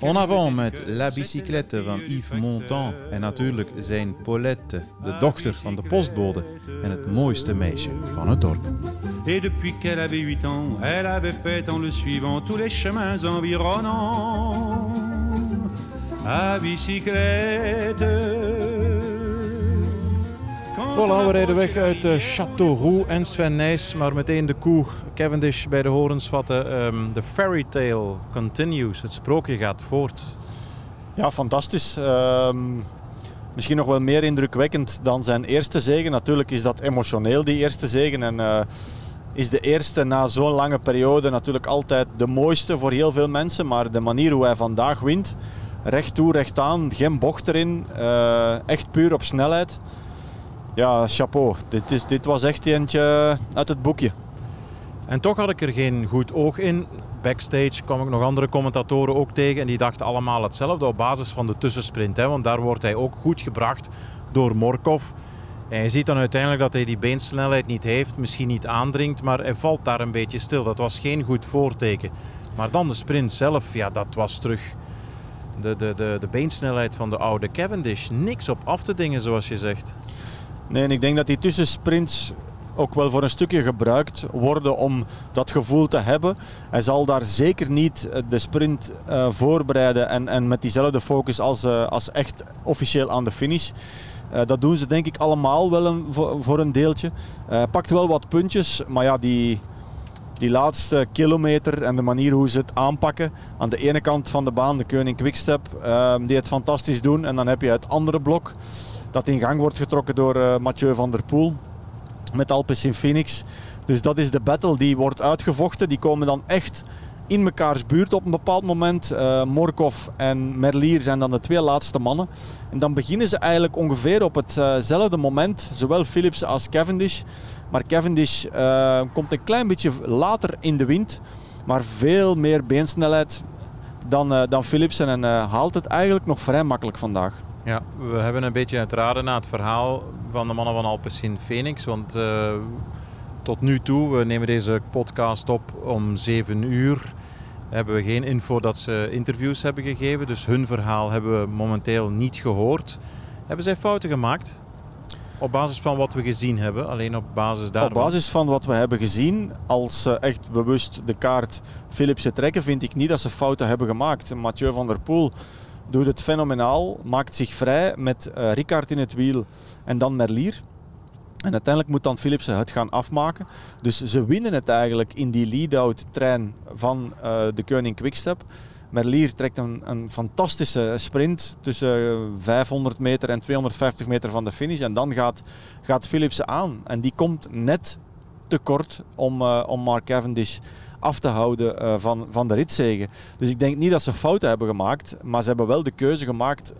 En avant met La Bicyclette le van Yves Montand en natuurlijk zijn Paulette, de dochter van de postbode en het mooiste meisje van het dorp. Et depuis qu'elle avait 8 ans, elle avait fait en le suivant tous les chemins environnants. À bicyclette. Voilà, we rijden weg uit uh, Châteauroux en Sven Nijs, maar meteen de koe Cavendish bij de horens vatten. Ehm, De fairy tale continues, het sprookje gaat voort. Ja, fantastisch. Ehm, misschien nog wel meer indrukwekkend dan zijn eerste zegen. Natuurlijk is dat emotioneel, die eerste zegen. En eh, is de eerste na zo'n lange periode natuurlijk altijd de mooiste voor heel veel mensen. Maar de manier hoe hij vandaag wint, recht toe, recht aan, geen bocht erin, eh, echt puur op snelheid. Ja, chapeau. Dit, dit was echt eentje uit het boekje. En toch had ik er geen goed oog in. Backstage kwam ik nog andere commentatoren ook tegen en die dachten allemaal hetzelfde op basis van de tussensprint. Hè, want daar wordt hij ook goed gebracht door Morkov. En je ziet dan uiteindelijk dat hij die beensnelheid niet heeft, misschien niet aandringt, maar hij valt daar een beetje stil. Dat was geen goed voorteken. Maar dan de sprint zelf, ja, dat was terug de, de, de beensnelheid van de oude Cavendish. Niks op af te dingen, zoals je zegt. Nee, en ik denk dat die tussensprints ook wel voor een stukje gebruikt worden om dat gevoel te hebben. Hij zal daar zeker niet eh, de sprint eh, voorbereiden en, en met diezelfde focus als, eh, als echt officieel aan de finish. Dat doen ze denk ik allemaal wel een, voor, voor een deeltje. Pakt wel wat puntjes, maar ja, die, die laatste kilometer en de manier hoe ze het aanpakken. Aan de ene kant van de baan, de Koning Quickstep, die het fantastisch doen. En dan heb je het andere blok dat in gang wordt getrokken door eh, Mathieu van der Poel met Alpecin Phoenix. Dus dat is de battle die wordt uitgevochten. Die komen dan echt in mekaars buurt op een bepaald moment. Eh, Morkov en Merlier zijn dan de twee laatste mannen. En dan beginnen ze eigenlijk ongeveer op hetzelfde moment, zowel Philips als Cavendish. Maar Cavendish eh, komt een klein beetje later in de wind, maar veel meer beensnelheid dan, eh, dan Philipsen en eh, haalt het eigenlijk nog vrij makkelijk vandaag. Ja, we hebben een beetje het raden na het verhaal van de mannen van Alpecin Phoenix. Want eh, tot nu toe, we nemen deze podcast op om 7 uur, hebben we geen info dat ze interviews hebben gegeven. Dus hun verhaal hebben we momenteel niet gehoord. Hebben zij fouten gemaakt? Op basis van wat we gezien hebben, alleen op basis daarvan. Op basis van wat we hebben gezien, als ze echt bewust de kaart Philipsen trekken, vind ik niet dat ze fouten hebben gemaakt. Mathieu van der Poel doet het fenomenaal, maakt zich vrij met eh Ricard in het wiel en dan Merlier. En uiteindelijk moet dan Philipsen het gaan afmaken. Dus ze winnen het eigenlijk in die lead-out trein van eh, de Koning Quickstep. Merlier trekt een, een fantastische sprint tussen eh, 500 meter en 250 meter van de finish. En dan gaat, gaat Philipsen aan. En die komt net te kort om, eh, om Mark Cavendish af te houden eh, van, van de ritzegen. Dus ik denk niet dat ze fouten hebben gemaakt. Maar ze hebben wel de keuze gemaakt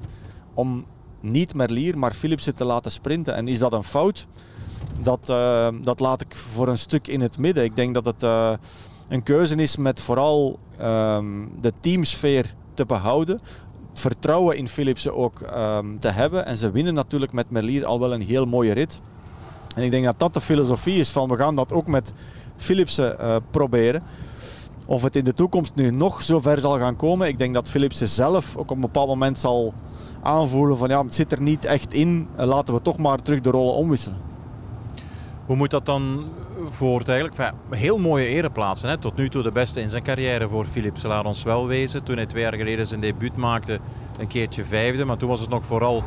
om niet Merlier, maar Philipsen te laten sprinten. En is dat een fout? Dat, eh, dat laat ik voor een stuk in het midden. Ik denk dat het een keuze is met vooral ehm, de teamsfeer te behouden. Vertrouwen in Philipsen ook ehm, te hebben. En ze winnen natuurlijk met Merlier al wel een heel mooie rit. En ik denk dat dat de filosofie is van we gaan dat ook met Philipsen eh, proberen. Of het in de toekomst nu nog zo ver zal gaan komen. Ik denk dat Philipsen zelf ook op een bepaald moment zal aanvoelen van ja, het zit er niet echt in. Eh, Laten we toch maar terug de rollen omwisselen. Hoe moet dat dan voort eigenlijk? Heel mooie ereplaatsen. Hè? Tot nu toe de beste in zijn carrière voor Philips. Laat ons wel wezen. Toen hij twee jaar geleden zijn debuut maakte, een keertje vijfde. Maar toen was het nog vooral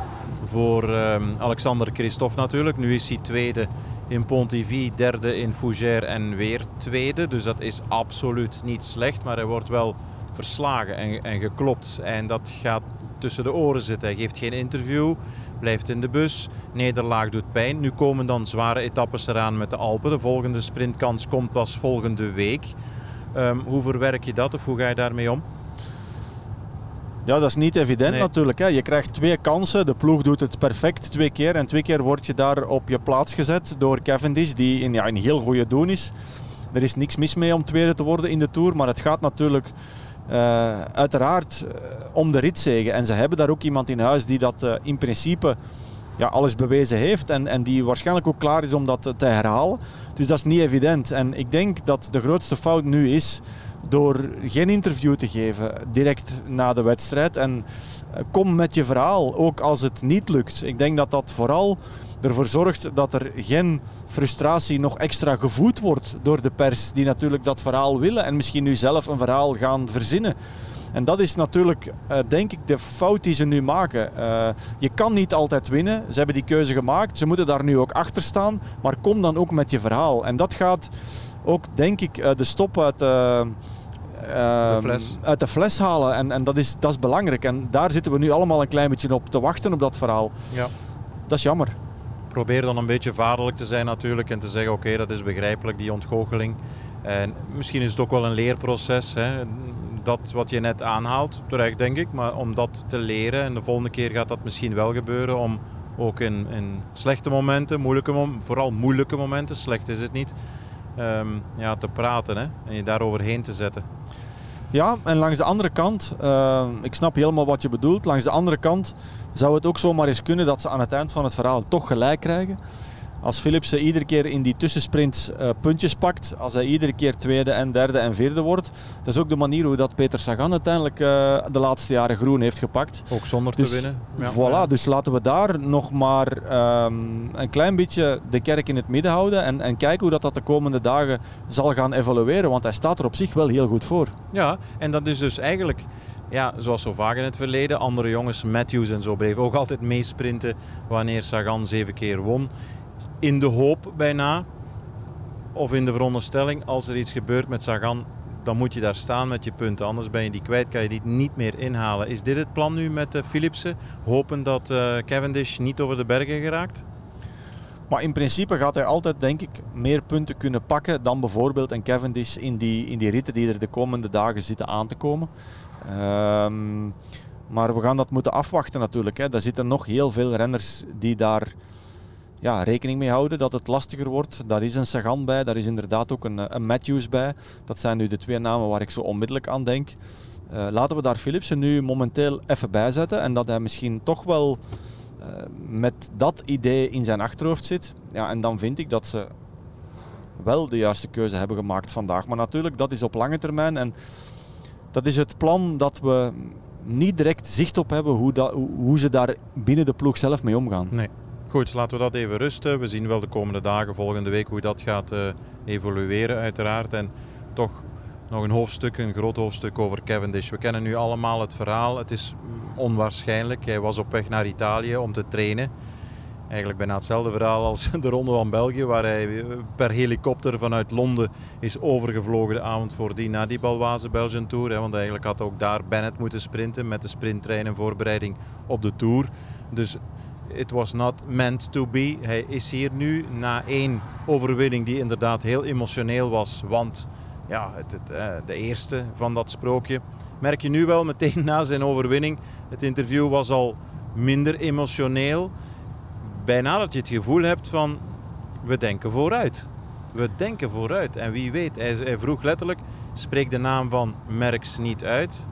voor ehm, Alexander Christophe natuurlijk. Nu is hij tweede in Pontivy, derde in Fougères en weer tweede. Dus dat is absoluut niet slecht. Maar hij wordt wel verslagen en, en geklopt. En dat gaat tussen de oren zitten. Hij geeft geen interview, blijft in de bus. Nederlaag doet pijn. Nu komen dan zware etappes eraan met de Alpen. De volgende sprintkans komt pas volgende week. Um, hoe verwerk je dat of hoe ga je daarmee om? Ja, dat is niet evident natuurlijk. Hè. Je krijgt twee kansen. De ploeg doet het perfect twee keer. En twee keer word je daar op je plaats gezet door Cavendish, die in, ja, een heel goede doen is. Er is niks mis mee om tweede te worden in de Tour. Maar het gaat natuurlijk uh, uiteraard uh, om de ritzegen. En ze hebben daar ook iemand in huis die dat uh, in principe ja, alles bewezen heeft. En, en die waarschijnlijk ook klaar is om dat te herhalen. Dus dat is niet evident. En ik denk dat de grootste fout nu is door geen interview te geven direct na de wedstrijd. En kom met je verhaal, ook als het niet lukt. Ik denk dat dat vooral ervoor zorgt dat er geen frustratie nog extra gevoed wordt door de pers, die natuurlijk dat verhaal willen en misschien nu zelf een verhaal gaan verzinnen. En dat is natuurlijk, uh, denk ik, de fout die ze nu maken. Uh, je kan niet altijd winnen. Ze hebben die keuze gemaakt. Ze moeten daar nu ook achter staan. Maar kom dan ook met je verhaal. En dat gaat ook, denk ik, uh, de stop uit de fles. uit de fles halen. En, en dat, is, dat is belangrijk. En daar zitten we nu allemaal een klein beetje op te wachten op dat verhaal. Ja. Dat is jammer probeer dan een beetje vaderlijk te zijn natuurlijk en te zeggen oké, dat is begrijpelijk, die ontgoocheling. En misschien is het ook wel een leerproces, hè. Dat wat je net aanhaalt, terecht denk ik, maar om dat te leren en de volgende keer gaat dat misschien wel gebeuren om ook in, in slechte momenten, moeilijke momenten, vooral moeilijke momenten, slecht is het niet, um, ja, te praten hè, en je daar overheen te zetten. Ja, en langs de andere kant, uh, ik snap helemaal wat je bedoelt, langs de andere kant zou het ook zomaar eens kunnen dat ze aan het eind van het verhaal toch gelijk krijgen. Als Philipsen iedere keer in die tussensprints uh, puntjes pakt, als hij iedere keer tweede en derde en vierde wordt, dat is ook de manier hoe dat Peter Sagan uiteindelijk uh, de laatste jaren groen heeft gepakt. Ook zonder dus, te winnen. Ja. Voilà, dus laten we daar nog maar um, een klein beetje de kerk in het midden houden en, en kijken hoe dat, dat de komende dagen zal gaan evolueren, want hij staat er op zich wel heel goed voor. Ja, en dat is dus eigenlijk ja, zoals zo vaak in het verleden, andere jongens, Matthews en zo, bleven ook altijd meesprinten wanneer Sagan zeven keer won. In de hoop bijna, of in de veronderstelling, als er iets gebeurt met Sagan, dan moet je daar staan met je punten. Anders ben je die kwijt, kan je die niet meer inhalen. Is dit het plan nu met uh, Philipsen? Hopen dat uh, Cavendish niet over de bergen geraakt? Maar in principe gaat hij altijd, denk ik, meer punten kunnen pakken dan bijvoorbeeld een Cavendish in die, in die ritten die er de komende dagen zitten aan te komen. Um, maar we gaan dat moeten afwachten natuurlijk. Hè. Er zitten nog heel veel renners die daar ja, rekening mee houden dat het lastiger wordt. Daar is een Sagan bij, daar is inderdaad ook een, een Matthews bij. Dat zijn nu de twee namen waar ik zo onmiddellijk aan denk. Uh, laten we daar Philipsen nu momenteel even bij zetten en dat hij misschien toch wel uh, met dat idee in zijn achterhoofd zit. Ja, en dan vind ik dat ze wel de juiste keuze hebben gemaakt vandaag. Maar natuurlijk, dat is op lange termijn. En dat is het plan dat we niet direct zicht op hebben hoe, dat, hoe ze daar binnen de ploeg zelf mee omgaan. Nee. Goed, laten we dat even rusten. We zien wel de komende dagen, volgende week, hoe dat gaat uh, evolueren uiteraard. En toch nog een hoofdstuk, een groot hoofdstuk over Cavendish. We kennen nu allemaal het verhaal. Het is onwaarschijnlijk. Hij was op weg naar Italië om te trainen eigenlijk bijna hetzelfde verhaal als de Ronde van België, waar hij eh, per helikopter vanuit Londen is overgevlogen de avond voordien naar die Balwaze Belgian Tour. Want eigenlijk had ook daar Bennett moeten sprinten met de sprinttrein en voorbereiding op de Tour. Dus it was not meant to be. Hij is hier nu na één overwinning die inderdaad heel emotioneel was, want ja, het, het, eh, de eerste van dat sprookje. Merk je nu wel meteen na zijn overwinning, het interview was al minder emotioneel bijna dat je het gevoel hebt van we denken vooruit. We denken vooruit. En wie weet, hij, hij vroeg letterlijk, spreek de naam van Merks niet uit.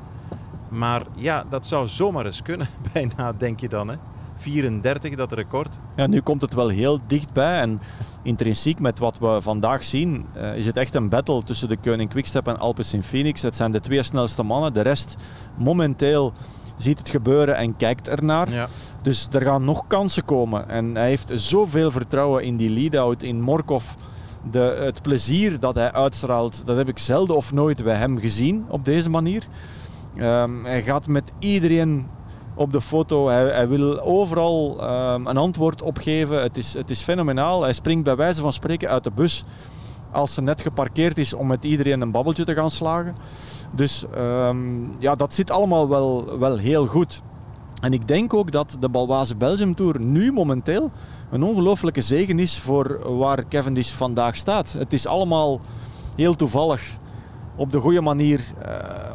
Maar ja, dat zou zomaar eens kunnen, bijna denk je dan. Hè? 34, dat record. Ja, nu komt het wel heel dichtbij. En intrinsiek met wat we vandaag zien, uh, is het echt een battle tussen de Koning Quickstep en Alpes in Phoenix. Het zijn de twee snelste mannen. De rest momenteel ziet het gebeuren en kijkt ernaar. Ja. Dus er gaan nog kansen komen. En hij heeft zoveel vertrouwen in die lead-out, in Morkov. De, het plezier dat hij uitstraalt, dat heb ik zelden of nooit bij hem gezien op deze manier. Um, hij gaat met iedereen op de foto. Hij, hij wil overal um, een antwoord op geven. Het is, het is fenomenaal. Hij springt bij wijze van spreken uit de bus als ze net geparkeerd is om met iedereen een babbeltje te gaan slagen. Dus ehm, ja, dat zit allemaal wel, wel heel goed. En ik denk ook dat de Balwaze Belgium Tour nu momenteel een ongelooflijke zegen is voor waar Cavendish vandaag staat. Het is allemaal heel toevallig op de goede manier uh,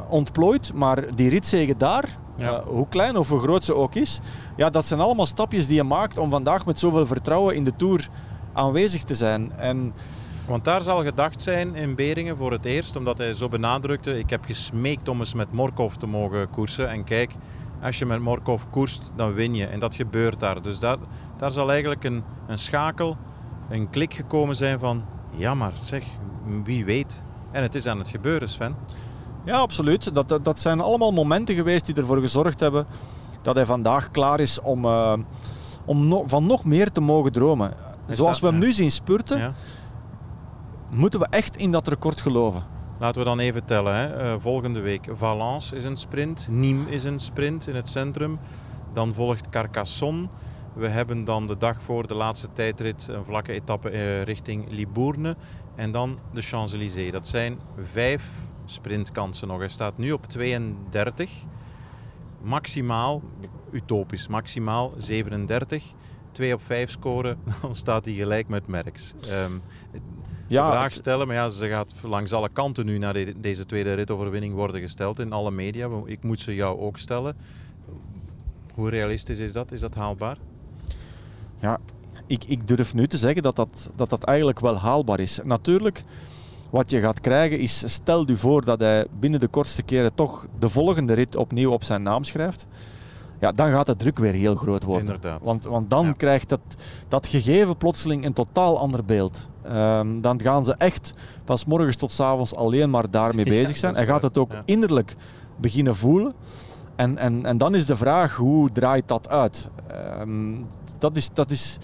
ontplooid. Maar die ritzegen daar, ja. uh, hoe klein of hoe groot ze ook is, ja, dat zijn allemaal stapjes die je maakt om vandaag met zoveel vertrouwen in de Tour aanwezig te zijn. En want daar zal gedacht zijn in Beringen voor het eerst, omdat hij zo benadrukte. Ik heb gesmeekt om eens met Morkov te mogen koersen. En kijk, als je met Morkov koerst, dan win je. En dat gebeurt daar. Dus daar, daar zal eigenlijk een, een schakel, een klik gekomen zijn van... Ja, maar zeg, wie weet. En het is aan het gebeuren, Sven. Ja, absoluut. Dat, dat, dat zijn allemaal momenten geweest die ervoor gezorgd hebben dat hij vandaag klaar is om, uh, om no van nog meer te mogen dromen. Zoals we hem nu zien spurten, ja. moeten we echt in dat record geloven. Laten we dan even tellen. Hè. Uh, volgende week Valence is een sprint, Nîmes is een sprint in het centrum. Dan volgt Carcassonne. We hebben dan de dag voor de laatste tijdrit een vlakke etappe uh, richting Libourne. En dan de Champs-Élysées. Dat zijn vijf sprintkansen nog. Hij staat nu op 32. Maximaal, utopisch, maximaal 37. 2 op 5 scoren, dan staat hij gelijk met Merckx. Um, ja, vraag stellen, maar ja, ze gaat langs alle kanten nu naar de, deze tweede ritoverwinning worden gesteld in alle media. Ik moet ze jou ook stellen. Hoe realistisch is dat? Is dat haalbaar? Ja, ik, ik durf nu te zeggen dat dat, dat dat eigenlijk wel haalbaar is. Natuurlijk, wat je gaat krijgen is, stel u voor dat hij binnen de kortste keren toch de volgende rit opnieuw op zijn naam schrijft. Ja, dan gaat de druk weer heel groot worden. Inderdaad. Want, want dan krijgt dat, dat gegeven plotseling een totaal ander beeld. Um, dan gaan ze echt van s morgens tot s avonds alleen maar daarmee bezig zijn. en gaat het ook innerlijk beginnen voelen. En, en, en dan is de vraag, hoe draait dat uit? Um, dat is... Dat is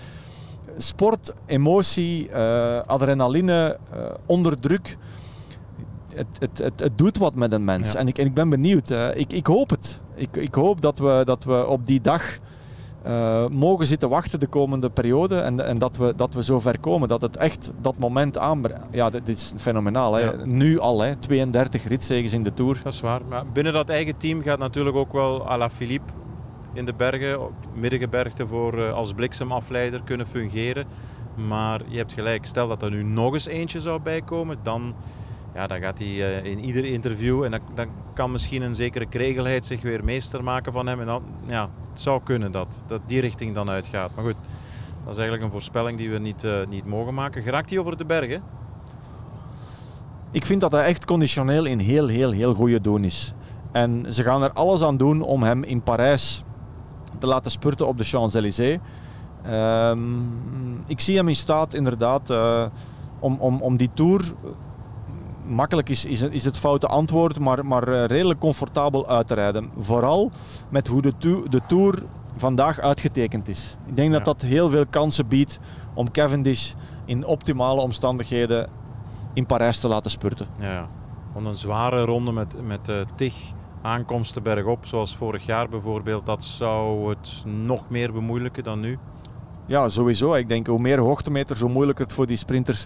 sport, emotie, uh, adrenaline, uh, onder druk. Het, het, het, het, doet wat met een mens. Ja. En, ik, en ik ben benieuwd. Uh, ik, ik hoop het. Ik, ik hoop dat we, dat we op die dag mogen zitten wachten de komende periode. En, en dat, we, dat we zo ver komen. Dat het echt dat moment aanbrengt. Ja, dit, dit, is fenomenaal. Hè. Ja. Nu al, hè. 32 ritzegens in de Tour. Dat is waar. Maar binnen dat eigen team gaat natuurlijk ook wel Alaphilippe in de bergen, middengebergte, voor, uh, als bliksemafleider kunnen fungeren. Maar je hebt gelijk, stel dat er nu nog eens eentje zou bijkomen, dan, ja, dan gaat hij uh, in ieder interview en dan, kan misschien een zekere kregelheid zich weer meester maken van hem. En dan, ja, het zou kunnen dat, dat die richting dan uitgaat. Maar goed, dat is eigenlijk een voorspelling die we niet, uh, niet mogen maken. Geraakt hij over de bergen? Ik vind dat hij echt conditioneel in heel, heel, heel goede doen is. En ze gaan er alles aan doen om hem in Parijs te laten spurten op de Champs-Élysées. Um, ik zie hem in staat inderdaad uh, om, om, om die Tour makkelijk is, is, is het foute antwoord, maar, maar uh, redelijk comfortabel uit te rijden. Vooral met hoe de, to de Tour vandaag uitgetekend is. Ik denk ja. dat dat heel veel kansen biedt om Cavendish in optimale omstandigheden in Parijs te laten spurten. Ja, want een zware ronde met, met uh, tig aankomsten bergop, zoals vorig jaar bijvoorbeeld, dat zou het nog meer bemoeilijken dan nu? Ja, sowieso. Ik denk hoe meer hoogtemeters, hoe moeilijker het voor die sprinters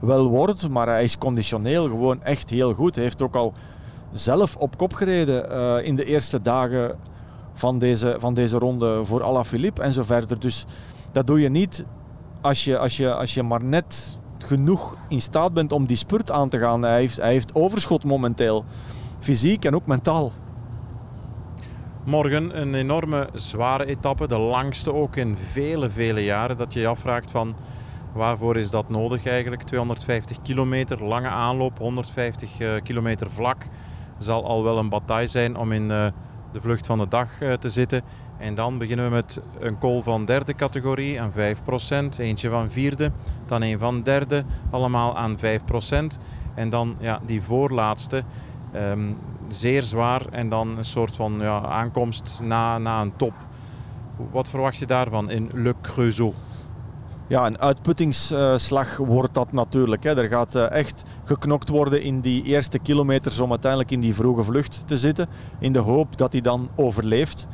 wel wordt. Maar hij is conditioneel gewoon echt heel goed. Hij heeft ook al zelf op kop gereden uh, in de eerste dagen van deze, van deze ronde voor Alaphilippe en zo verder. Dus dat doe je niet als je, als je, als je maar net genoeg in staat bent om die spurt aan te gaan. Hij heeft, hij heeft overschot momenteel fysiek en ook mentaal. Morgen een enorme zware etappe, de langste ook in vele, vele jaren. Dat je je afvraagt van waarvoor is dat nodig eigenlijk? 250 kilometer, lange aanloop, 150 uh, kilometer vlak. Zal al wel een bataille zijn om in uh, de vlucht van de dag uh, te zitten. En dan beginnen we met een call van derde categorie aan 5%, eentje van vierde, dan een van derde, allemaal aan 5%. En dan ja, die voorlaatste, Um, zeer zwaar en dan een soort van ja, aankomst na, na een top. Wat verwacht je daarvan in Le Creusot? Ja, een uitputtingsslag wordt dat natuurlijk. Hè. Er gaat echt geknokt worden in die eerste kilometers om uiteindelijk in die vroege vlucht te zitten. In de hoop dat hij dan overleeft.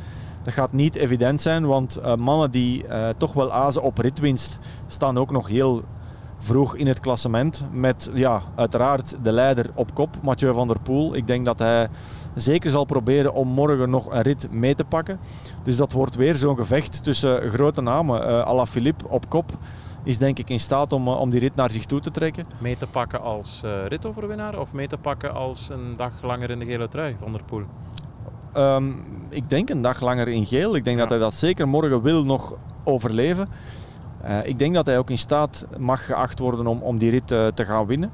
Dat gaat niet evident zijn, want uh, mannen die uh, toch wel azen op ritwinst staan ook nog heel vroeg in het klassement. Met ja, uiteraard de leider op kop, Mathieu van der Poel. Ik denk dat hij zeker zal proberen om morgen nog een rit mee te pakken. Dus dat wordt weer zo'n gevecht tussen grote namen. Uh, Alaphilippe op kop is denk ik in staat om, om die rit naar zich toe te trekken. Mee te pakken als uh, ritoverwinnaar of mee te pakken als een dag langer in de gele trui van der Poel? Um, ik denk een dag langer in geel. Ik denk ja. dat hij dat zeker morgen wil nog overleven. Uh, ik denk dat hij ook in staat mag geacht worden om, om die rit uh, te gaan winnen.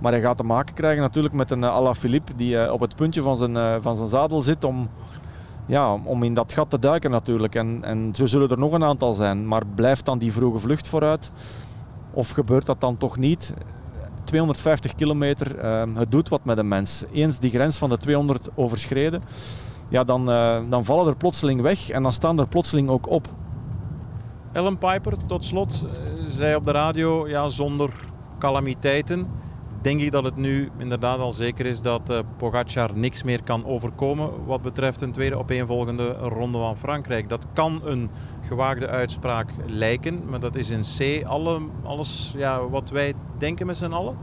Maar hij gaat te maken krijgen natuurlijk met een uh, Alaphilippe die op het puntje van zijn, van zijn zadel zit om, ja, om in dat gat te duiken natuurlijk. En, en zo zullen er nog een aantal zijn. Maar blijft dan die vroege vlucht vooruit? Of gebeurt dat dan toch niet? 250 kilometer, het doet wat met een mens. Eens die grens van de 200 overschreden, ja, dan, dan vallen er plotseling weg en dan staan er plotseling ook op. Ellen Piper, tot slot, zei op de radio, ja, zonder calamiteiten denk ik dat het nu inderdaad al zeker is dat uh, Pogacar niks meer kan overkomen wat betreft een tweede opeenvolgende ronde van Frankrijk. Dat kan een gewaagde uitspraak lijken, maar dat is in C alle, alles ja, wat wij denken met z'n allen.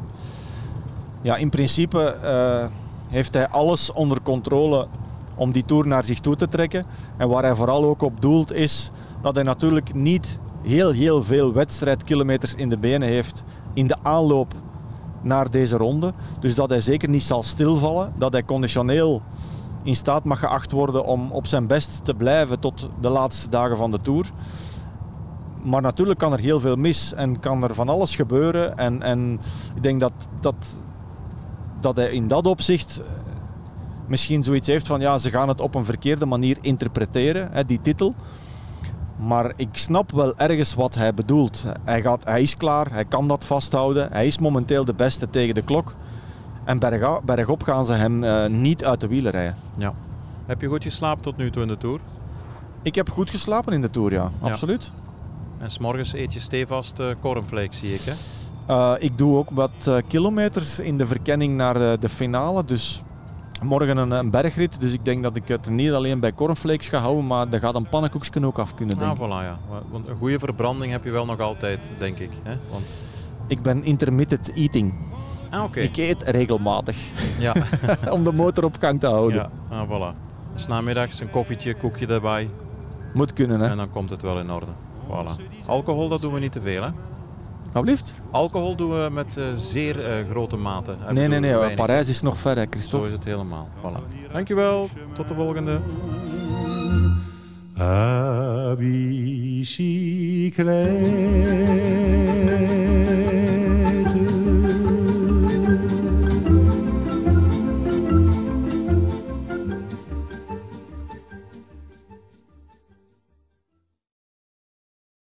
Ja, in principe uh, heeft hij alles onder controle om die Tour naar zich toe te trekken. En waar hij vooral ook op doelt is dat hij natuurlijk niet heel, heel veel wedstrijdkilometers in de benen heeft in de aanloop naar deze ronde. Dus dat hij zeker niet zal stilvallen. Dat hij conditioneel in staat mag geacht worden om op zijn best te blijven tot de laatste dagen van de Tour. Maar natuurlijk kan er heel veel mis en kan er van alles gebeuren. En, en ik denk dat, dat, dat hij in dat opzicht misschien zoiets heeft van ja, ze gaan het op een verkeerde manier interpreteren, hè, die titel. Maar ik snap wel ergens wat hij bedoelt. Hij, gaat, hij is klaar, hij kan dat vasthouden. Hij is momenteel de beste tegen de klok. En berga, bergop gaan ze hem uh, niet uit de wielen rijden. Ja. Heb je goed geslapen tot nu toe in de Tour? Ik heb goed geslapen in de Tour, ja. ja. Absoluut. En s'morgens eet je stevast uh, cornflakes, zie ik, hè? Uh, ik doe ook wat kilometers in de verkenning naar de finale. Dus morgen een, een, bergrit. Dus ik denk dat ik het niet alleen bij cornflakes ga houden, maar er gaat een pannenkoekje ook af kunnen. Denk ah, voilà, ja. Want een goede verbranding heb je wel nog altijd, denk ik. Hè? Want... Ik ben intermittent eating. Ah, okay. Ik eet regelmatig. Ja. Om de motor op gang te houden. Ja, ah, voilà. Dus namiddags een koffietje, koekje erbij. Moet kunnen, hè? En dan komt het wel in orde. Voilà. Alcohol, dat doen we niet te veel, hè? Alsjeblieft. Alcohol doen we met uh, zeer uh, grote mate. Nee, nee, nee. Weinig. Parijs is nog ver, hè, Christophe. Zo is het helemaal. Voilà. Dankjewel. Tot de volgende. À bicyclette